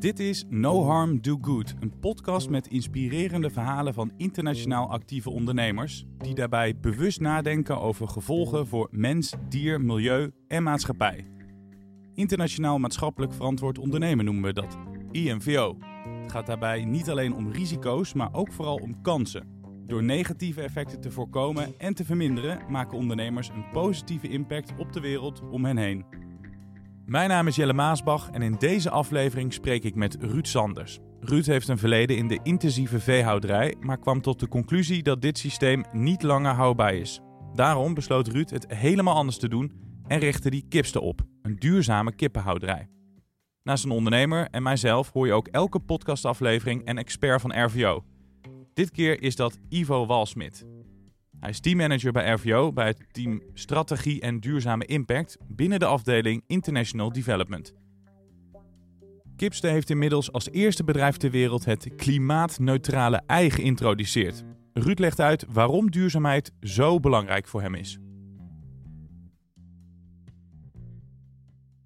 Dit is No Harm Do Good, een podcast met inspirerende verhalen van internationaal actieve ondernemers die daarbij bewust nadenken over gevolgen voor mens, dier, milieu en maatschappij. Internationaal maatschappelijk verantwoord ondernemen noemen we dat, IMVO. Het gaat daarbij niet alleen om risico's, maar ook vooral om kansen. Door negatieve effecten te voorkomen en te verminderen, maken ondernemers een positieve impact op de wereld om hen heen. Mijn naam is Jelle Maasbach en in deze aflevering spreek ik met Ruud Sanders. Ruud heeft een verleden in de intensieve veehouderij, maar kwam tot de conclusie dat dit systeem niet langer houdbaar is. Daarom besloot Ruud het helemaal anders te doen en richtte die Kipste op, een duurzame kippenhouderij. Naast een ondernemer en mijzelf hoor je ook elke podcastaflevering een expert van RVO. Dit keer is dat Ivo Walsmit. Hij is teammanager bij RVO bij het team Strategie en Duurzame Impact binnen de afdeling International Development. Kipste heeft inmiddels als eerste bedrijf ter wereld het klimaatneutrale ei geïntroduceerd. Ruud legt uit waarom duurzaamheid zo belangrijk voor hem is.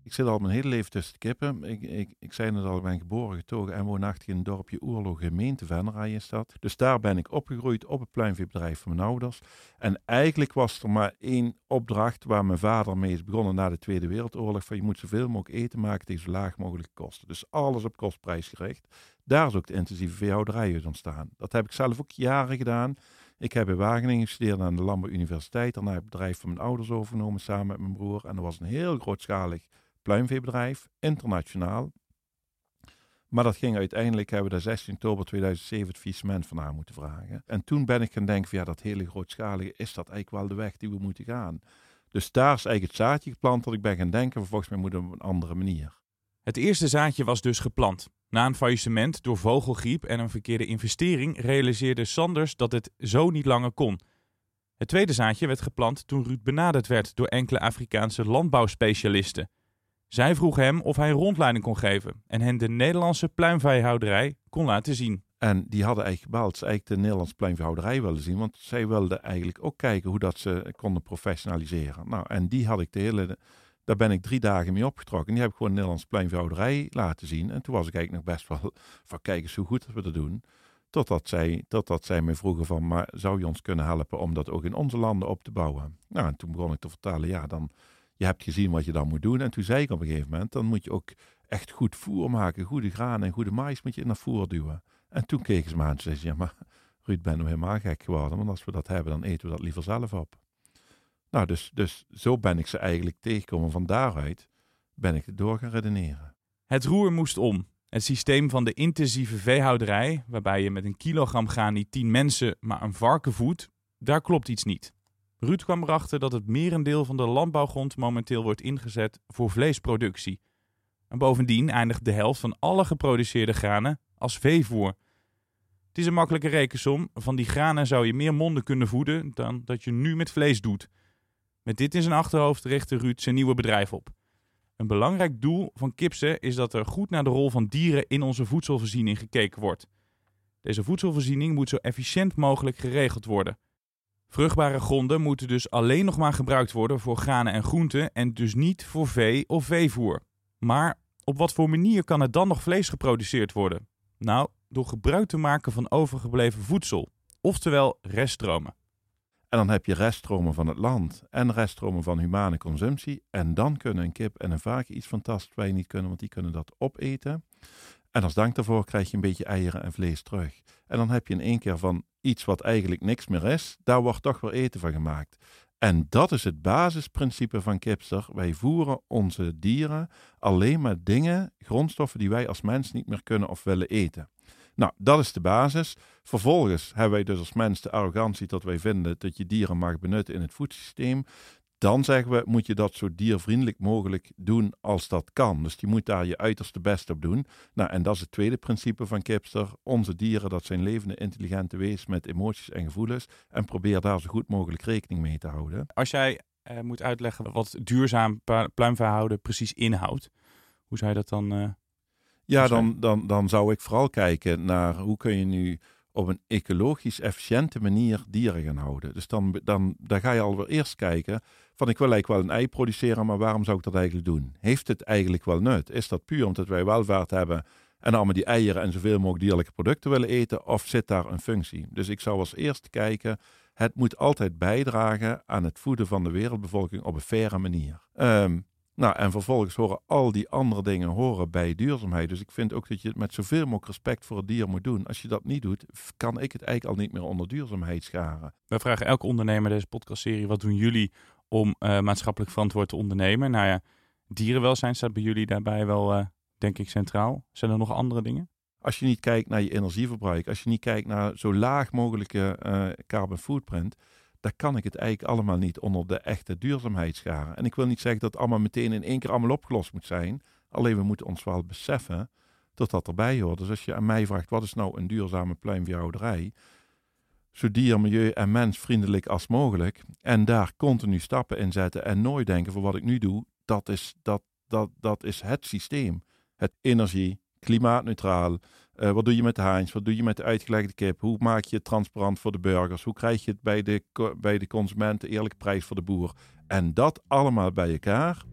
Ik zit al mijn hele leven tussen kippen. Ik, ik, ik zei net al, ik ben geboren, getogen en woonachtig in een dorpje Oerlo, gemeente Venray is dat. Dus daar ben ik opgegroeid op het pluimveebedrijf van mijn ouders. En eigenlijk was er maar één opdracht waar mijn vader mee is begonnen na de Tweede Wereldoorlog. Van je moet zoveel mogelijk eten maken tegen zo laag mogelijke kosten. Dus alles op kostprijs gericht. Daar is ook de intensieve veehouderij uit ontstaan. Dat heb ik zelf ook jaren gedaan. Ik heb in Wageningen gestudeerd aan de Landbouw Universiteit. Daarna heb ik het bedrijf van mijn ouders overgenomen samen met mijn broer. En dat was een heel grootschalig pluimveebedrijf, internationaal. Maar dat ging uiteindelijk, hebben we daar 16 oktober 2007 het faillissement van aan moeten vragen. En toen ben ik gaan denken, van, ja, dat hele grootschalige, is dat eigenlijk wel de weg die we moeten gaan? Dus daar is eigenlijk het zaadje geplant dat ik ben gaan denken, volgens mij moeten we op een andere manier. Het eerste zaadje was dus geplant. Na een faillissement door vogelgriep en een verkeerde investering realiseerde Sanders dat het zo niet langer kon. Het tweede zaadje werd geplant toen Ruud benaderd werd door enkele Afrikaanse landbouwspecialisten. Zij vroeg hem of hij een rondleiding kon geven en hen de Nederlandse pluimveehouderij kon laten zien. En die hadden eigenlijk gebeld, ze eigenlijk de Nederlandse pluimveehouderij wilden zien, want zij wilden eigenlijk ook kijken hoe dat ze konden professionaliseren. Nou, en die had ik de hele, daar ben ik drie dagen mee opgetrokken. Die heb ik gewoon de Nederlandse pluimveehouderij laten zien. En toen was ik eigenlijk nog best wel van, kijk eens hoe goed dat we dat doen. Totdat zij, totdat zij me vroegen van, maar zou je ons kunnen helpen om dat ook in onze landen op te bouwen? Nou, en toen begon ik te vertellen, ja, dan je hebt gezien wat je dan moet doen. En toen zei ik op een gegeven moment, dan moet je ook echt goed voer maken. Goede granen en goede mais moet je dat voer duwen. En toen keken ze me aan en zeiden ja maar Ruud, ben nu helemaal gek geworden. Want als we dat hebben, dan eten we dat liever zelf op. Nou, dus, dus zo ben ik ze eigenlijk tegengekomen. Van daaruit ben ik door gaan redeneren. Het roer moest om. Het systeem van de intensieve veehouderij, waarbij je met een kilogram graan niet tien mensen, maar een varken voedt, daar klopt iets niet. Ruud kwam erachter dat het merendeel van de landbouwgrond momenteel wordt ingezet voor vleesproductie. En bovendien eindigt de helft van alle geproduceerde granen als veevoer. Het is een makkelijke rekensom. Van die granen zou je meer monden kunnen voeden dan dat je nu met vlees doet. Met dit in zijn achterhoofd richtte Ruud zijn nieuwe bedrijf op. Een belangrijk doel van Kipse is dat er goed naar de rol van dieren in onze voedselvoorziening gekeken wordt. Deze voedselvoorziening moet zo efficiënt mogelijk geregeld worden. Vruchtbare gronden moeten dus alleen nog maar gebruikt worden voor granen en groenten en dus niet voor vee of veevoer. Maar op wat voor manier kan er dan nog vlees geproduceerd worden? Nou, door gebruik te maken van overgebleven voedsel, oftewel reststromen. En dan heb je reststromen van het land en reststromen van humane consumptie. En dan kunnen een kip en een vark iets fantastisch wij niet kunnen, want die kunnen dat opeten. En als dank daarvoor krijg je een beetje eieren en vlees terug. En dan heb je in één keer van iets wat eigenlijk niks meer is, daar wordt toch weer eten van gemaakt. En dat is het basisprincipe van Kipster. Wij voeren onze dieren alleen maar dingen, grondstoffen die wij als mens niet meer kunnen of willen eten. Nou, dat is de basis. Vervolgens hebben wij dus als mens de arrogantie dat wij vinden dat je dieren mag benutten in het voedselsysteem. Dan zeggen we, moet je dat zo diervriendelijk mogelijk doen als dat kan. Dus je moet daar je uiterste best op doen. Nou, en dat is het tweede principe van Kipster. Onze dieren, dat zijn levende, intelligente wezens met emoties en gevoelens. En probeer daar zo goed mogelijk rekening mee te houden. Als jij uh, moet uitleggen wat duurzaam pluimveehouden precies inhoudt, hoe zou je dat dan... Uh, ja, dan, dan, dan zou ik vooral kijken naar hoe kun je nu op een ecologisch efficiënte manier dieren gaan houden. Dus dan, dan, dan ga je alweer eerst kijken van ik wil eigenlijk wel een ei produceren, maar waarom zou ik dat eigenlijk doen? Heeft het eigenlijk wel nut? Is dat puur omdat wij welvaart hebben en allemaal die eieren en zoveel mogelijk dierlijke producten willen eten, of zit daar een functie? Dus ik zou als eerste kijken, het moet altijd bijdragen aan het voeden van de wereldbevolking op een faire manier. Ehm, nou, en vervolgens horen al die andere dingen horen bij duurzaamheid. Dus ik vind ook dat je het met zoveel mogelijk respect voor het dier moet doen. Als je dat niet doet, kan ik het eigenlijk al niet meer onder duurzaamheid scharen. We vragen elke ondernemer deze podcastserie, wat doen jullie om uh, maatschappelijk verantwoord te ondernemen? Nou ja, dierenwelzijn staat bij jullie daarbij wel, uh, denk ik, centraal. Zijn er nog andere dingen? Als je niet kijkt naar je energieverbruik, als je niet kijkt naar zo laag mogelijke uh, carbon footprint, dan kan ik het eigenlijk allemaal niet onder de echte duurzaamheid scharen. En ik wil niet zeggen dat het allemaal meteen in één keer allemaal opgelost moet zijn. Alleen we moeten ons wel beseffen dat dat erbij hoort. Dus als je aan mij vraagt, wat is nou een duurzame pluimveehouderij? Zo dier, milieu en mensvriendelijk als mogelijk. En daar continu stappen in zetten en nooit denken voor wat ik nu doe, dat is, dat, dat, dat is het systeem. Het energie, klimaatneutraal. Uh, wat doe je met de haans? Wat doe je met de uitgelegde kip? Hoe maak je het transparant voor de burgers? Hoe krijg je het bij de, bij de consumenten eerlijke prijs voor de boer? En dat allemaal bij elkaar,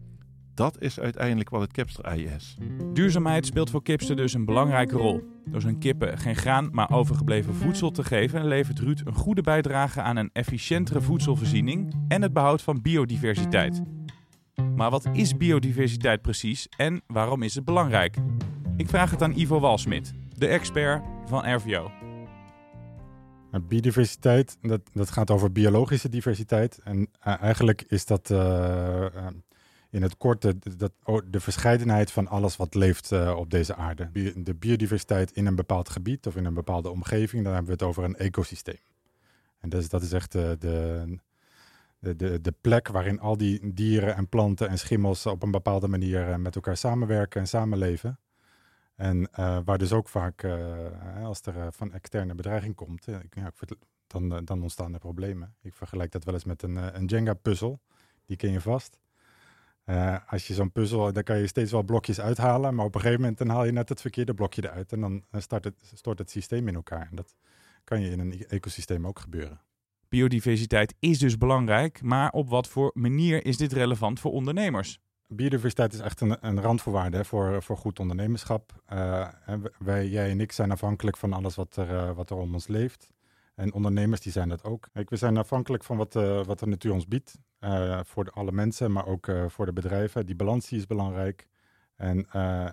dat is uiteindelijk wat het kipsterei is. Duurzaamheid speelt voor kipster dus een belangrijke rol. Door zijn kippen geen graan, maar overgebleven voedsel te geven, levert Ruud een goede bijdrage aan een efficiëntere voedselvoorziening en het behoud van biodiversiteit. Maar wat is biodiversiteit precies en waarom is het belangrijk? Ik vraag het aan Ivo Walsmit, de expert van RVO. Biodiversiteit, dat, dat gaat over biologische diversiteit. En uh, eigenlijk is dat uh, in het kort de, dat, de verscheidenheid van alles wat leeft uh, op deze aarde. De biodiversiteit in een bepaald gebied of in een bepaalde omgeving, dan hebben we het over een ecosysteem. En dus, dat is echt de, de, de, de plek waarin al die dieren en planten en schimmels op een bepaalde manier met elkaar samenwerken en samenleven. En waar dus ook vaak, als er van externe bedreiging komt, dan, dan ontstaan er problemen. Ik vergelijk dat wel eens met een, een Jenga-puzzel. Die ken je vast. Als je zo'n puzzel, dan kan je steeds wel blokjes uithalen, maar op een gegeven moment dan haal je net het verkeerde blokje eruit en dan start het, stort het systeem in elkaar. En dat kan je in een e-, ecosysteem ook gebeuren. Biodiversiteit is dus belangrijk, maar op wat voor manier is dit relevant voor ondernemers? biodiversiteit is echt een, een randvoorwaarde voor, voor goed ondernemerschap. Uh, wij, jij en ik zijn afhankelijk van alles wat er, uh, wat er om ons leeft. En ondernemers die zijn dat ook. Kijk, we zijn afhankelijk van wat, uh, wat de natuur ons biedt. Voor de, alle mensen, maar ook voor de bedrijven. Die balans is belangrijk. En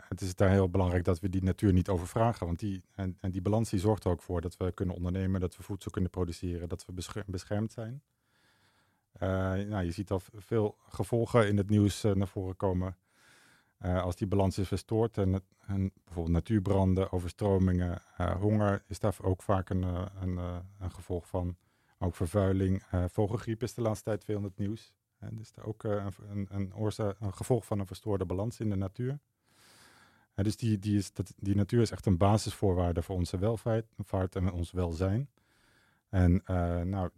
het is daar heel belangrijk dat we die natuur niet overvragen. Want die, en, die balans die zorgt er ook voor dat we kunnen ondernemen, dat we voedsel kunnen produceren, dat we beschermd zijn. Nou, je ziet al veel gevolgen in het nieuws naar voren komen als die balans is verstoord. En, en bijvoorbeeld natuurbranden, overstromingen, honger is daar ook vaak een, een, een gevolg van. Ook vervuiling, vogelgriep is de laatste tijd veel in het nieuws. En dus ook een, een, oorzaak, een gevolg van een verstoorde balans in de natuur. dus die, die, is, dat, die natuur is echt een basisvoorwaarde voor onze welvaart en ons welzijn. En uh, nou,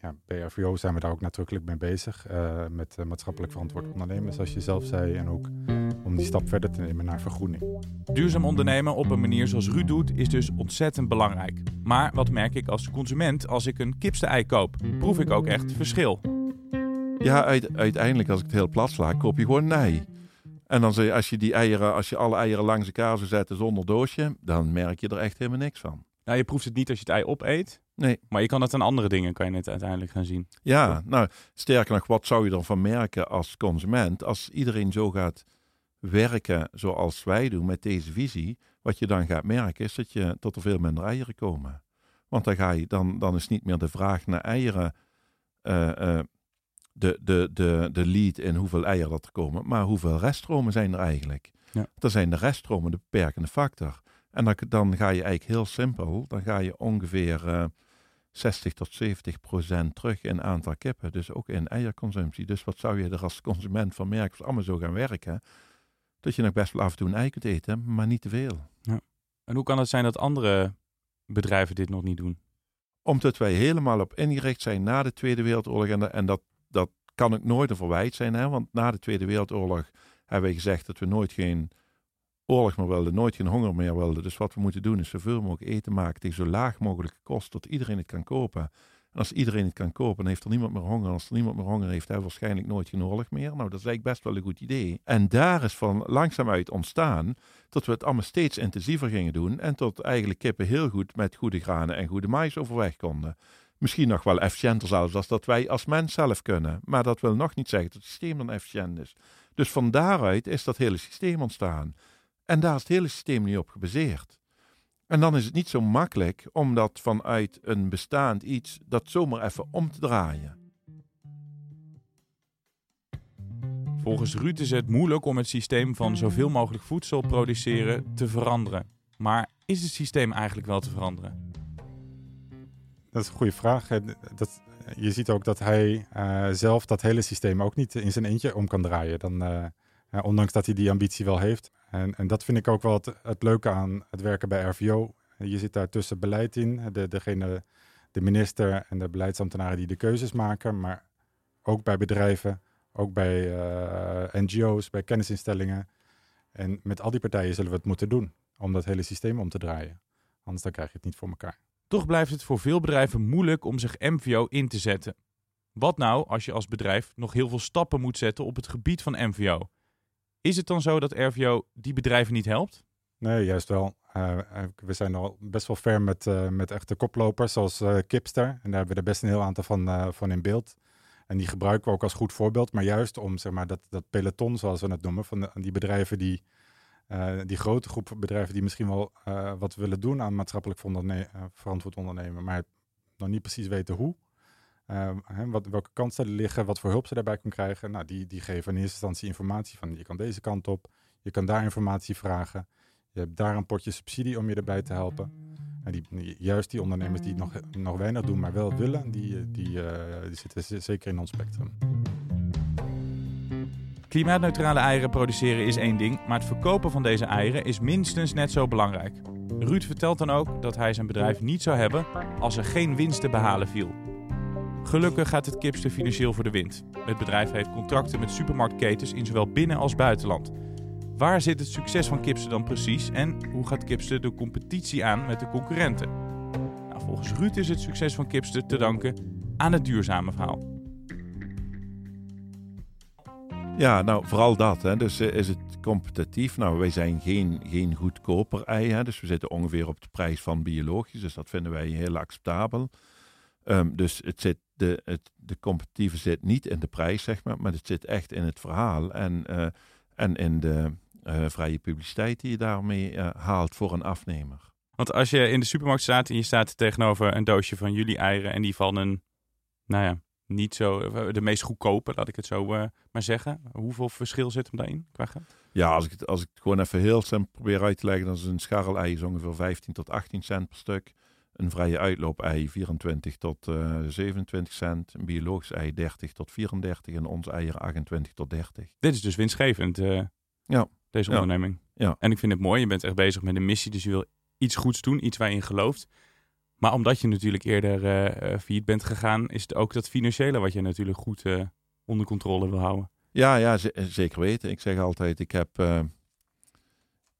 ja, bij RVO zijn we daar ook nadrukkelijk mee bezig. Met maatschappelijk verantwoord ondernemen, zoals je zelf zei. En ook om die stap verder te nemen naar vergroening. Duurzaam ondernemen op een manier zoals Ruud doet, is dus ontzettend belangrijk. Maar wat merk ik als consument als ik een kipste-ei koop? Proef ik ook echt verschil? Ja, uiteindelijk als ik het heel plat sla, koop je gewoon nee. En dan je, als je die eieren, als je alle eieren langs elkaar zou zetten zonder doosje, dan merk je er echt helemaal niks van. Nou, je proeft het niet als je het ei opeet. Nee. Maar je kan het aan andere dingen, kan je het uiteindelijk gaan zien. Ja, nou, sterker nog, wat zou je ervan merken als consument? Als iedereen zo gaat werken zoals wij doen met deze visie, wat je dan gaat merken is dat, je, tot er veel minder eieren komen. Want dan, ga je, dan, dan is niet meer de vraag naar eieren uh, uh, de, de, de, de lead in hoeveel eieren dat er komen, maar hoeveel reststromen zijn er eigenlijk. Ja. Dan zijn de reststromen de beperkende factor. En dan, dan ga je eigenlijk heel simpel, dan ga je ongeveer uh, 60 tot 70 procent terug in aantal kippen, dus ook in eierconsumptie. Dus wat zou je er als consument van merken, als allemaal zo gaan werken, dat je nog best wel af en toe een ei kunt eten, maar niet te veel. Ja. En hoe kan het zijn dat andere bedrijven dit nog niet doen? Omdat wij helemaal op ingericht zijn na de Tweede Wereldoorlog, en, en dat, dat kan ook nooit een verwijt zijn, hè? want na de Tweede Wereldoorlog hebben we gezegd dat we nooit geen oorlog meer wilden, nooit geen honger meer wilden. Dus wat we moeten doen is zoveel mogelijk eten maken tegen zo laag mogelijke kost, dat iedereen het kan kopen. Als iedereen het kan kopen, heeft er niemand meer honger. Als er niemand meer honger heeft, hebben we waarschijnlijk nooit geen oorlog meer. Nou, dat is eigenlijk best wel een goed idee. En daar is van langzaam uit ontstaan dat we het allemaal steeds intensiever gingen doen. En tot eigenlijk kippen heel goed met goede granen en goede mais overweg konden. Misschien nog wel efficiënter zelfs als dat wij als mens zelf kunnen. Maar dat wil nog niet zeggen dat het systeem dan efficiënt is. Dus van daaruit is dat hele systeem ontstaan. En daar is het hele systeem niet op gebaseerd. En dan is het niet zo makkelijk om dat vanuit een bestaand iets dat zomaar even om te draaien. Volgens Ruud is het moeilijk om het systeem van zoveel mogelijk voedsel produceren te veranderen. Maar is het systeem eigenlijk wel te veranderen? Dat is een goede vraag. Dat, je ziet ook dat hij uh, zelf dat hele systeem ook niet in zijn eentje om kan draaien. Dan, uh, ondanks dat hij die ambitie wel heeft. En, en dat vind ik ook wel het, leuke aan het werken bij RVO. Je zit daar tussen beleid in, de, degene, de minister en de beleidsambtenaren die de keuzes maken. Maar ook bij bedrijven, ook bij uh, NGO's, bij kennisinstellingen. En met al die partijen zullen we het moeten doen om dat hele systeem om te draaien. Anders dan krijg je het niet voor elkaar. Toch blijft het voor veel bedrijven moeilijk om zich MVO in te zetten. Wat nou als je als bedrijf nog heel veel stappen moet zetten op het gebied van MVO? Is het dan zo dat RVO die bedrijven niet helpt? Nee, juist wel. Uh, we zijn al best wel ver met, uh, met echte koplopers zoals Kipster. En daar hebben we er best een heel aantal van, van in beeld. En die gebruiken we ook als goed voorbeeld. Maar juist om zeg maar, dat, dat peloton, zoals we het noemen, van die bedrijven die die grote groep bedrijven die misschien wel wat willen doen aan maatschappelijk verantwoord ondernemen, maar nog niet precies weten hoe. Hè, wat, welke kansen er liggen, wat voor hulp ze daarbij kunnen krijgen. Nou, die, die geven in eerste instantie informatie van je kan deze kant op, je kan daar informatie vragen. Je hebt daar een potje subsidie om je erbij te helpen. En die, juist die ondernemers die nog, nog weinig doen, maar wel willen, die, die, die zitten zeker in ons spectrum. Klimaatneutrale eieren produceren is één ding, maar het verkopen van deze eieren is minstens net zo belangrijk. Ruud vertelt dan ook dat hij zijn bedrijf niet zou hebben als er geen winst te behalen viel. Gelukkig gaat het Kipster financieel voor de wind. Het bedrijf heeft contracten met supermarktketens in zowel binnen- als buitenland. Waar zit het succes van Kipster dan precies en hoe gaat Kipster de competitie aan met de concurrenten? Nou, volgens Ruud is het succes van Kipster te danken aan het duurzame verhaal. Ja, nou vooral dat. Hè. Dus uh, is het competitief? Nou, wij zijn geen, geen goedkoper ei. Hè. Dus we zitten ongeveer op de prijs van biologisch. Dus dat vinden wij heel acceptabel. Um, dus het zit de, het, de competitieve zit niet in de prijs, zeg maar. Maar het zit echt in het verhaal. En, uh, en in de uh, vrije publiciteit die je daarmee haalt voor een afnemer. Want als je in de supermarkt staat en je staat tegenover een doosje van jullie eieren en die van een, nou ja, niet zo eh, de meest goedkope, laat ik het zo maar zeggen. Hoeveel verschil zit hem daarin qua Ja, als ik, het, als ik het gewoon even heel simpel probeer uit te leggen, dan is een scharrel-ei ongeveer 15 tot 18 cent per stuk. Een vrije uitloop-ei 24 tot uh, eh, 27 cent. Een biologisch ei 30 tot 34 en ons eieren 28 tot 30. Dit is dus winstgevend, uh, ja. deze onderneming. Ja. En ik vind het mooi, je bent echt bezig met een missie, dus je wil iets goeds doen, iets waar je in gelooft. Maar omdat je natuurlijk eerder uh, failliet bent gegaan, is het ook dat financiële wat je natuurlijk goed uh, onder controle wil houden. Ja, ja zeker weten. Ik zeg altijd, ik heb, uh,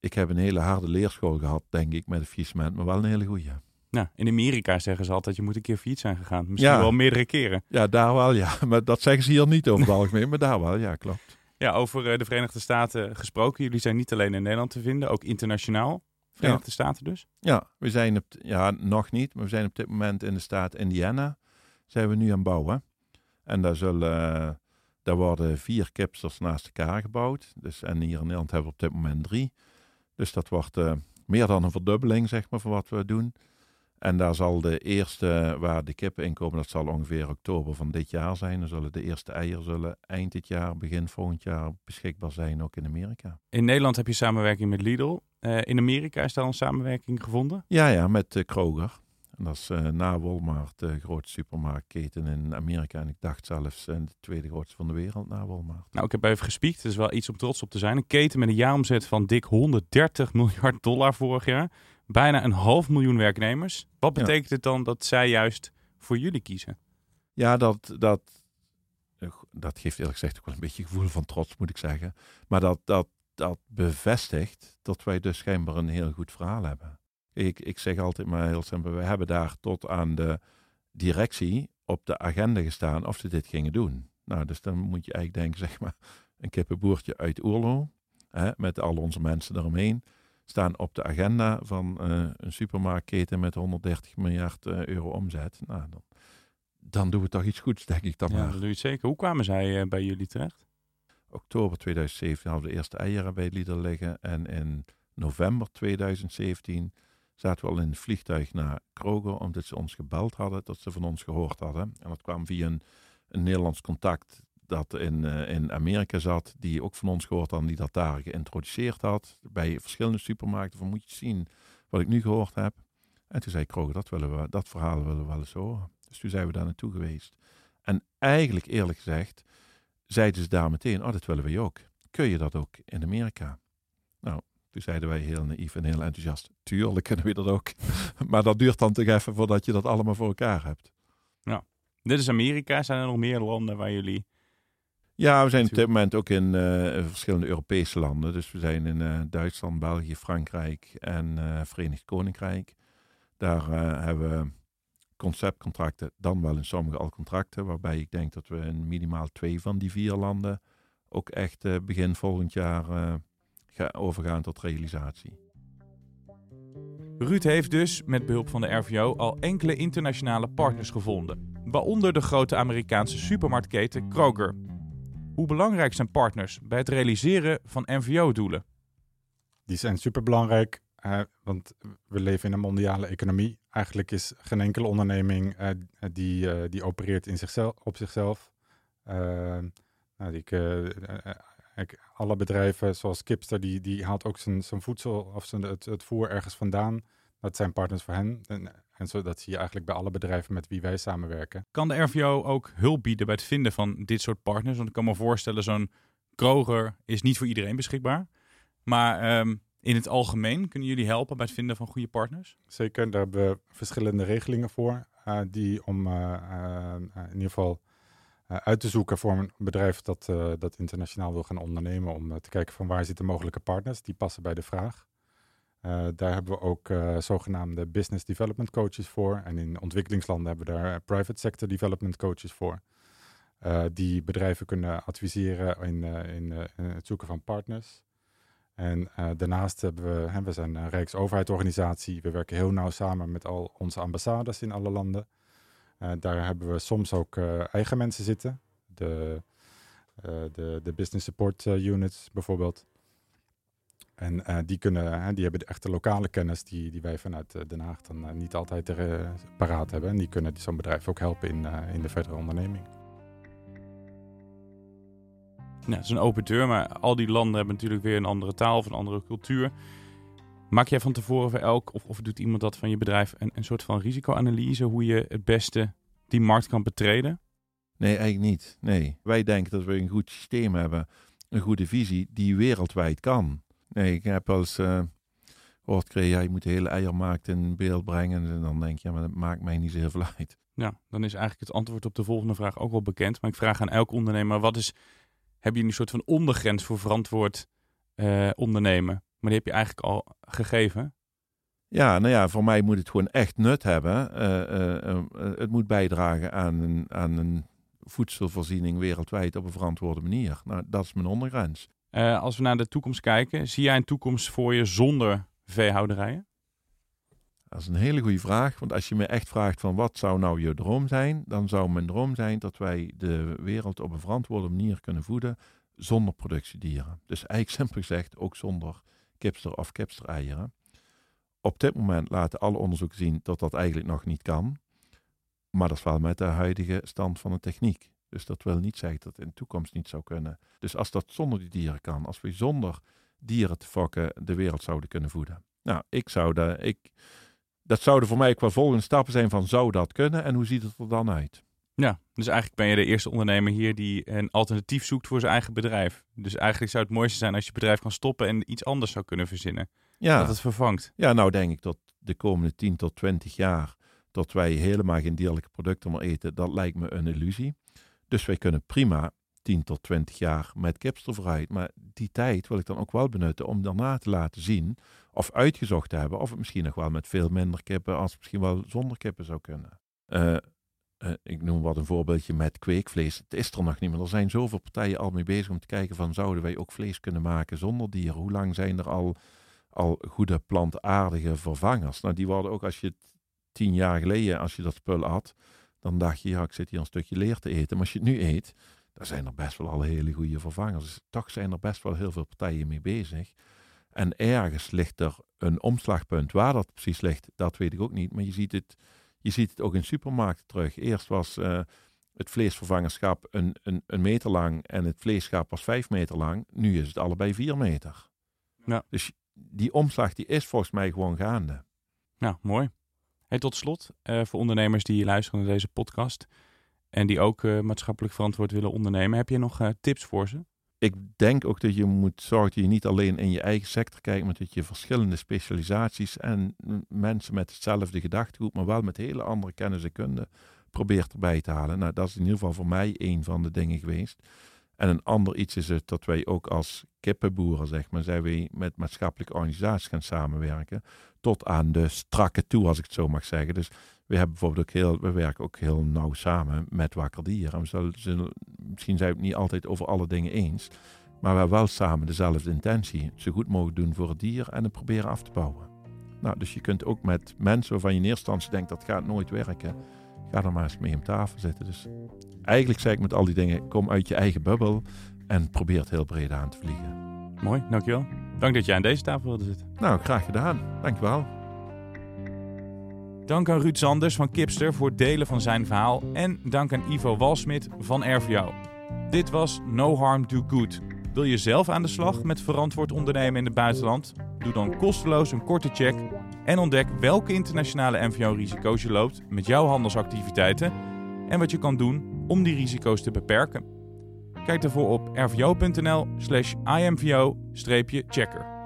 ik heb een hele harde leerschool gehad, denk ik, met het faillissement, maar wel een hele goede. Nou, in Amerika zeggen ze altijd, je moet een keer failliet zijn gegaan. Misschien ja. wel meerdere keren. Ja, daar wel, ja. Maar dat zeggen ze hier niet over het algemeen, maar daar wel, ja, klopt. Ja, over de Verenigde Staten gesproken. Jullie zijn niet alleen in Nederland te vinden, ook internationaal. Verenigde ja. Staten dus? Ja, we zijn op, ja, nog niet, maar we zijn op dit moment in de staat Indiana. Zijn we nu aan het bouwen. En daar, zullen, daar worden vier kipsters naast elkaar gebouwd. Dus, en hier in Nederland hebben we op dit moment drie. Dus dat wordt uh, meer dan een verdubbeling, zeg maar, van wat we doen. En daar zal de eerste waar de kippen in komen, dat zal ongeveer oktober van dit jaar zijn. Dan zullen de eerste eieren zullen eind dit jaar, begin volgend jaar beschikbaar zijn, ook in Amerika. In Nederland heb je samenwerking met Lidl. Uh, in Amerika is daar een samenwerking gevonden? Ja, ja, met uh, Kroger. En dat is uh, na Walmart de grootste supermarktketen in Amerika. En ik dacht zelfs de tweede grootste van de wereld na Walmart. Nou, ik heb even gespiekt. Het is wel iets om trots op te zijn. Een keten met een jaaromzet van dik 130 miljard dollar vorig jaar bijna een half miljoen werknemers. Wat betekent het dan dat zij juist voor jullie kiezen? Ja, dat, dat, dat geeft eerlijk gezegd ook wel een beetje gevoel van trots, moet ik zeggen. Maar dat, dat, dat bevestigt dat wij dus schijnbaar een heel goed verhaal hebben. Ik, ik zeg altijd maar heel simpel, we hebben daar tot aan de directie op de agenda gestaan of ze dit gingen doen. Nou, dus dan moet je eigenlijk denken, zeg maar, een kippenboertje uit Oerlo, hè, met al onze mensen eromheen, staan op de agenda van uh, een supermarktketen met 130 miljard uh, euro omzet. Nou, dan, dan doen we toch iets goeds, denk ik dan ja, maar. dat doe je zeker. Hoe kwamen zij uh, bij jullie terecht? Oktober 2017 hadden we de eerste eieren bij Lieder liggen. En in november 2017 zaten we al in het vliegtuig naar Kroger, omdat ze ons gebeld hadden, dat ze van ons gehoord hadden. En dat kwam via een, een Nederlands contact dat in, uh, in Amerika zat, die ook van ons gehoord had, die dat daar geïntroduceerd had. Bij verschillende supermarkten, van moet je zien wat ik nu gehoord heb. En toen zei Kroger, dat, willen we, dat verhaal willen we wel eens horen. Dus toen zijn we daar naartoe geweest. En eigenlijk, eerlijk gezegd, zeiden ze daar meteen, oh, dat willen we ook. Kun je dat ook in Amerika? Nou, toen zeiden wij heel naïef en heel enthousiast, tuurlijk kunnen we dat ook. maar dat duurt dan toch even voordat je dat allemaal voor elkaar hebt. Ja, dit is Amerika. Zijn er nog meer landen waar jullie... Ja, we zijn op dit moment ook in uh, verschillende Europese landen. Dus we zijn in uh, Duitsland, België, Frankrijk en uh, Verenigd Koninkrijk. Daar hebben we conceptcontracten, dan wel in sommige al contracten, waarbij ik denk dat we in minimaal twee van die vier landen ook echt begin volgend jaar gaan overgaan tot realisatie. Ruud heeft dus met behulp van de RVO al enkele internationale partners gevonden, waaronder de grote Amerikaanse supermarktketen Kroger. Hoe belangrijk zijn partners bij het realiseren van NVO-doelen? Die zijn superbelangrijk, uh, want we leven in een mondiale economie. Eigenlijk is geen enkele onderneming uh, die, uh, die opereert in zichzelf, op zichzelf. nou, die, alle bedrijven, zoals Kipster, die, die haalt ook zijn, zijn voedsel of zijn, het, het voer ergens vandaan. Dat zijn partners voor hen. En, en zo, dat zie je eigenlijk bij alle bedrijven met wie wij samenwerken. Kan de RVO ook hulp bieden bij het vinden van dit soort partners? Want ik kan me voorstellen, zo'n Kroger is niet voor iedereen beschikbaar. Maar um, in het algemeen kunnen jullie helpen bij het vinden van goede partners? Zeker, daar hebben we verschillende regelingen voor. Uh, die om uh, uh, in ieder geval uit te zoeken voor een bedrijf dat, dat internationaal wil gaan ondernemen. Om te kijken van waar zitten mogelijke partners die passen bij de vraag. Uh, daar hebben we ook uh, zogenaamde business development coaches voor. En in ontwikkelingslanden hebben we daar private sector development coaches voor. Die bedrijven kunnen adviseren in, in, het zoeken van partners. En daarnaast hebben we, we zijn een Rijksoverheidsorganisatie. We werken heel nauw samen met al onze ambassades in alle landen. daar hebben we soms ook eigen mensen zitten. De, de, de business support units bijvoorbeeld. En uh, die, kunnen, hè, die hebben de echte lokale kennis die, die wij vanuit uh, Den Haag dan uh, niet altijd er, paraat hebben. En die kunnen zo'n bedrijf ook helpen in, in de verdere onderneming. Ja, het is een open deur, maar al die landen hebben natuurlijk weer een andere taal of een andere cultuur. Maak jij van tevoren voor elk, of, of doet iemand dat van je bedrijf, een, een soort van risicoanalyse hoe je het beste die markt kan betreden? Nee, eigenlijk niet. Nee. Wij denken dat we een goed systeem hebben, een goede visie die wereldwijd kan. Nee, ik heb wel eens uh, gehoord gekregen, ja, je moet de hele eiermarkt in beeld brengen. En dan denk je, ja, maar dat maakt mij niet zo heel veel uit. Ja, dan is eigenlijk het antwoord op de volgende vraag ook wel bekend. Maar ik vraag aan elk ondernemer, wat is, heb je een soort van ondergrens voor verantwoord uh, ondernemen? Maar die heb je eigenlijk al gegeven. Ja, nou ja, voor mij moet het gewoon echt nut hebben. Uh, het moet bijdragen aan een, aan een voedselvoorziening wereldwijd op een verantwoorde manier. Nou, dat is mijn ondergrens. Uh, als we naar de toekomst kijken, zie jij een toekomst voor je zonder veehouderijen? Dat is een hele goede vraag. Want als je me echt vraagt van wat zou nou je droom zijn, dan zou mijn droom zijn dat wij de wereld op een verantwoorde manier kunnen voeden zonder productiedieren. Dus eigenlijk simpel gezegd ook zonder kipster of kipster-eieren. Op dit moment laten alle onderzoeken zien dat dat eigenlijk nog niet kan. Maar dat is wel met de huidige stand van de techniek. Dus dat wil niet zeggen dat het in de toekomst niet zou kunnen. Dus als dat zonder die dieren kan, als we zonder dieren te fokken de wereld zouden kunnen voeden. Nou, ik zou dat, ik, dat zouden voor mij wel volgende stappen zijn van zou dat kunnen en hoe ziet het er dan uit? Ja, dus eigenlijk ben je de eerste ondernemer hier die een alternatief zoekt voor zijn eigen bedrijf. Dus eigenlijk zou het mooiste zijn als je bedrijf kan stoppen en iets anders zou kunnen verzinnen. Ja. Dat het vervangt. Ja, nou denk ik dat de komende 10 tot 20 jaar dat wij helemaal geen dierlijke producten meer eten, dat lijkt me een illusie. Dus wij kunnen prima 10 tot 20 jaar met kipster vooruit. Maar die tijd wil ik dan ook wel benutten om daarna te laten zien of uitgezocht te hebben of het misschien nog wel met veel minder kippen als misschien wel zonder kippen zou kunnen. Uh, eh, ik noem wat een voorbeeldje met kweekvlees. Het is er nog niet, maar er zijn zoveel partijen al mee bezig om te kijken van zouden wij ook vlees kunnen maken zonder dieren? Hoe lang zijn er al, al goede plantaardige vervangers? Nou, die worden ook als je tien jaar geleden, als je dat spul had, dan dacht je, ja, ik zit hier een stukje leer te eten. Maar als je het nu eet, dan zijn er best wel al hele goede vervangers. Dus toch zijn er best wel heel veel partijen mee bezig. En ergens ligt er een omslagpunt. Waar dat precies ligt, dat weet ik ook niet. Maar je ziet het, je ziet het ook in supermarkten terug. Eerst was uh, het vleesvervangerschap een, een, een, meter lang en het vleesschap was vijf meter lang. Nu is het allebei vier meter. Ja. Dus die omslag die is volgens mij gewoon gaande. Nou, mooi. Hey, tot slot, uh, voor ondernemers die luisteren naar deze podcast en die ook uh, maatschappelijk verantwoord willen ondernemen, heb je nog tips voor ze? ik denk ook dat je moet zorgen dat je niet alleen in je eigen sector kijkt, maar dat je verschillende specialisaties en mensen met hetzelfde gedachtegoed, maar wel met hele andere kennis en kunde probeert erbij te halen. Nou, dat is in ieder geval voor mij een van de dingen geweest. En een ander iets is het dat wij ook als kippenboeren, zeg maar, zijn wij met maatschappelijke organisaties gaan samenwerken. Tot aan de strakke toe, als ik het zo mag zeggen. Dus we hebben bijvoorbeeld ook heel, we werken ook heel nauw samen met Wakker Dier. En zullen, misschien zijn we het niet altijd over alle dingen eens. Maar we hebben wel samen dezelfde intentie. Zo goed mogelijk doen voor het dier en het proberen af te bouwen. Nou, dus je kunt ook met mensen waarvan je in eerste instantie denkt dat gaat nooit werken. Ga er maar eens mee om tafel zitten. Dus eigenlijk zeg ik met al die dingen, kom uit je eigen bubbel en probeer het heel breed aan te vliegen. Mooi, dankjewel. Dank dat jij aan deze tafel wilde zitten. Nou, graag gedaan. Dankjewel. Dank aan Ruud Sanders van Kipster voor het delen van zijn verhaal. En dank aan Ivo Walsmit van RVO. Dit was No Harm Do Good. Wil je zelf aan de slag met verantwoord ondernemen in het buitenland? Doe dan kosteloos een korte check en ontdek welke internationale MVO-risico's je loopt met jouw handelsactiviteiten en wat je kan doen om die risico's te beperken. Kijk daarvoor op rvo.nl/imvo-checker.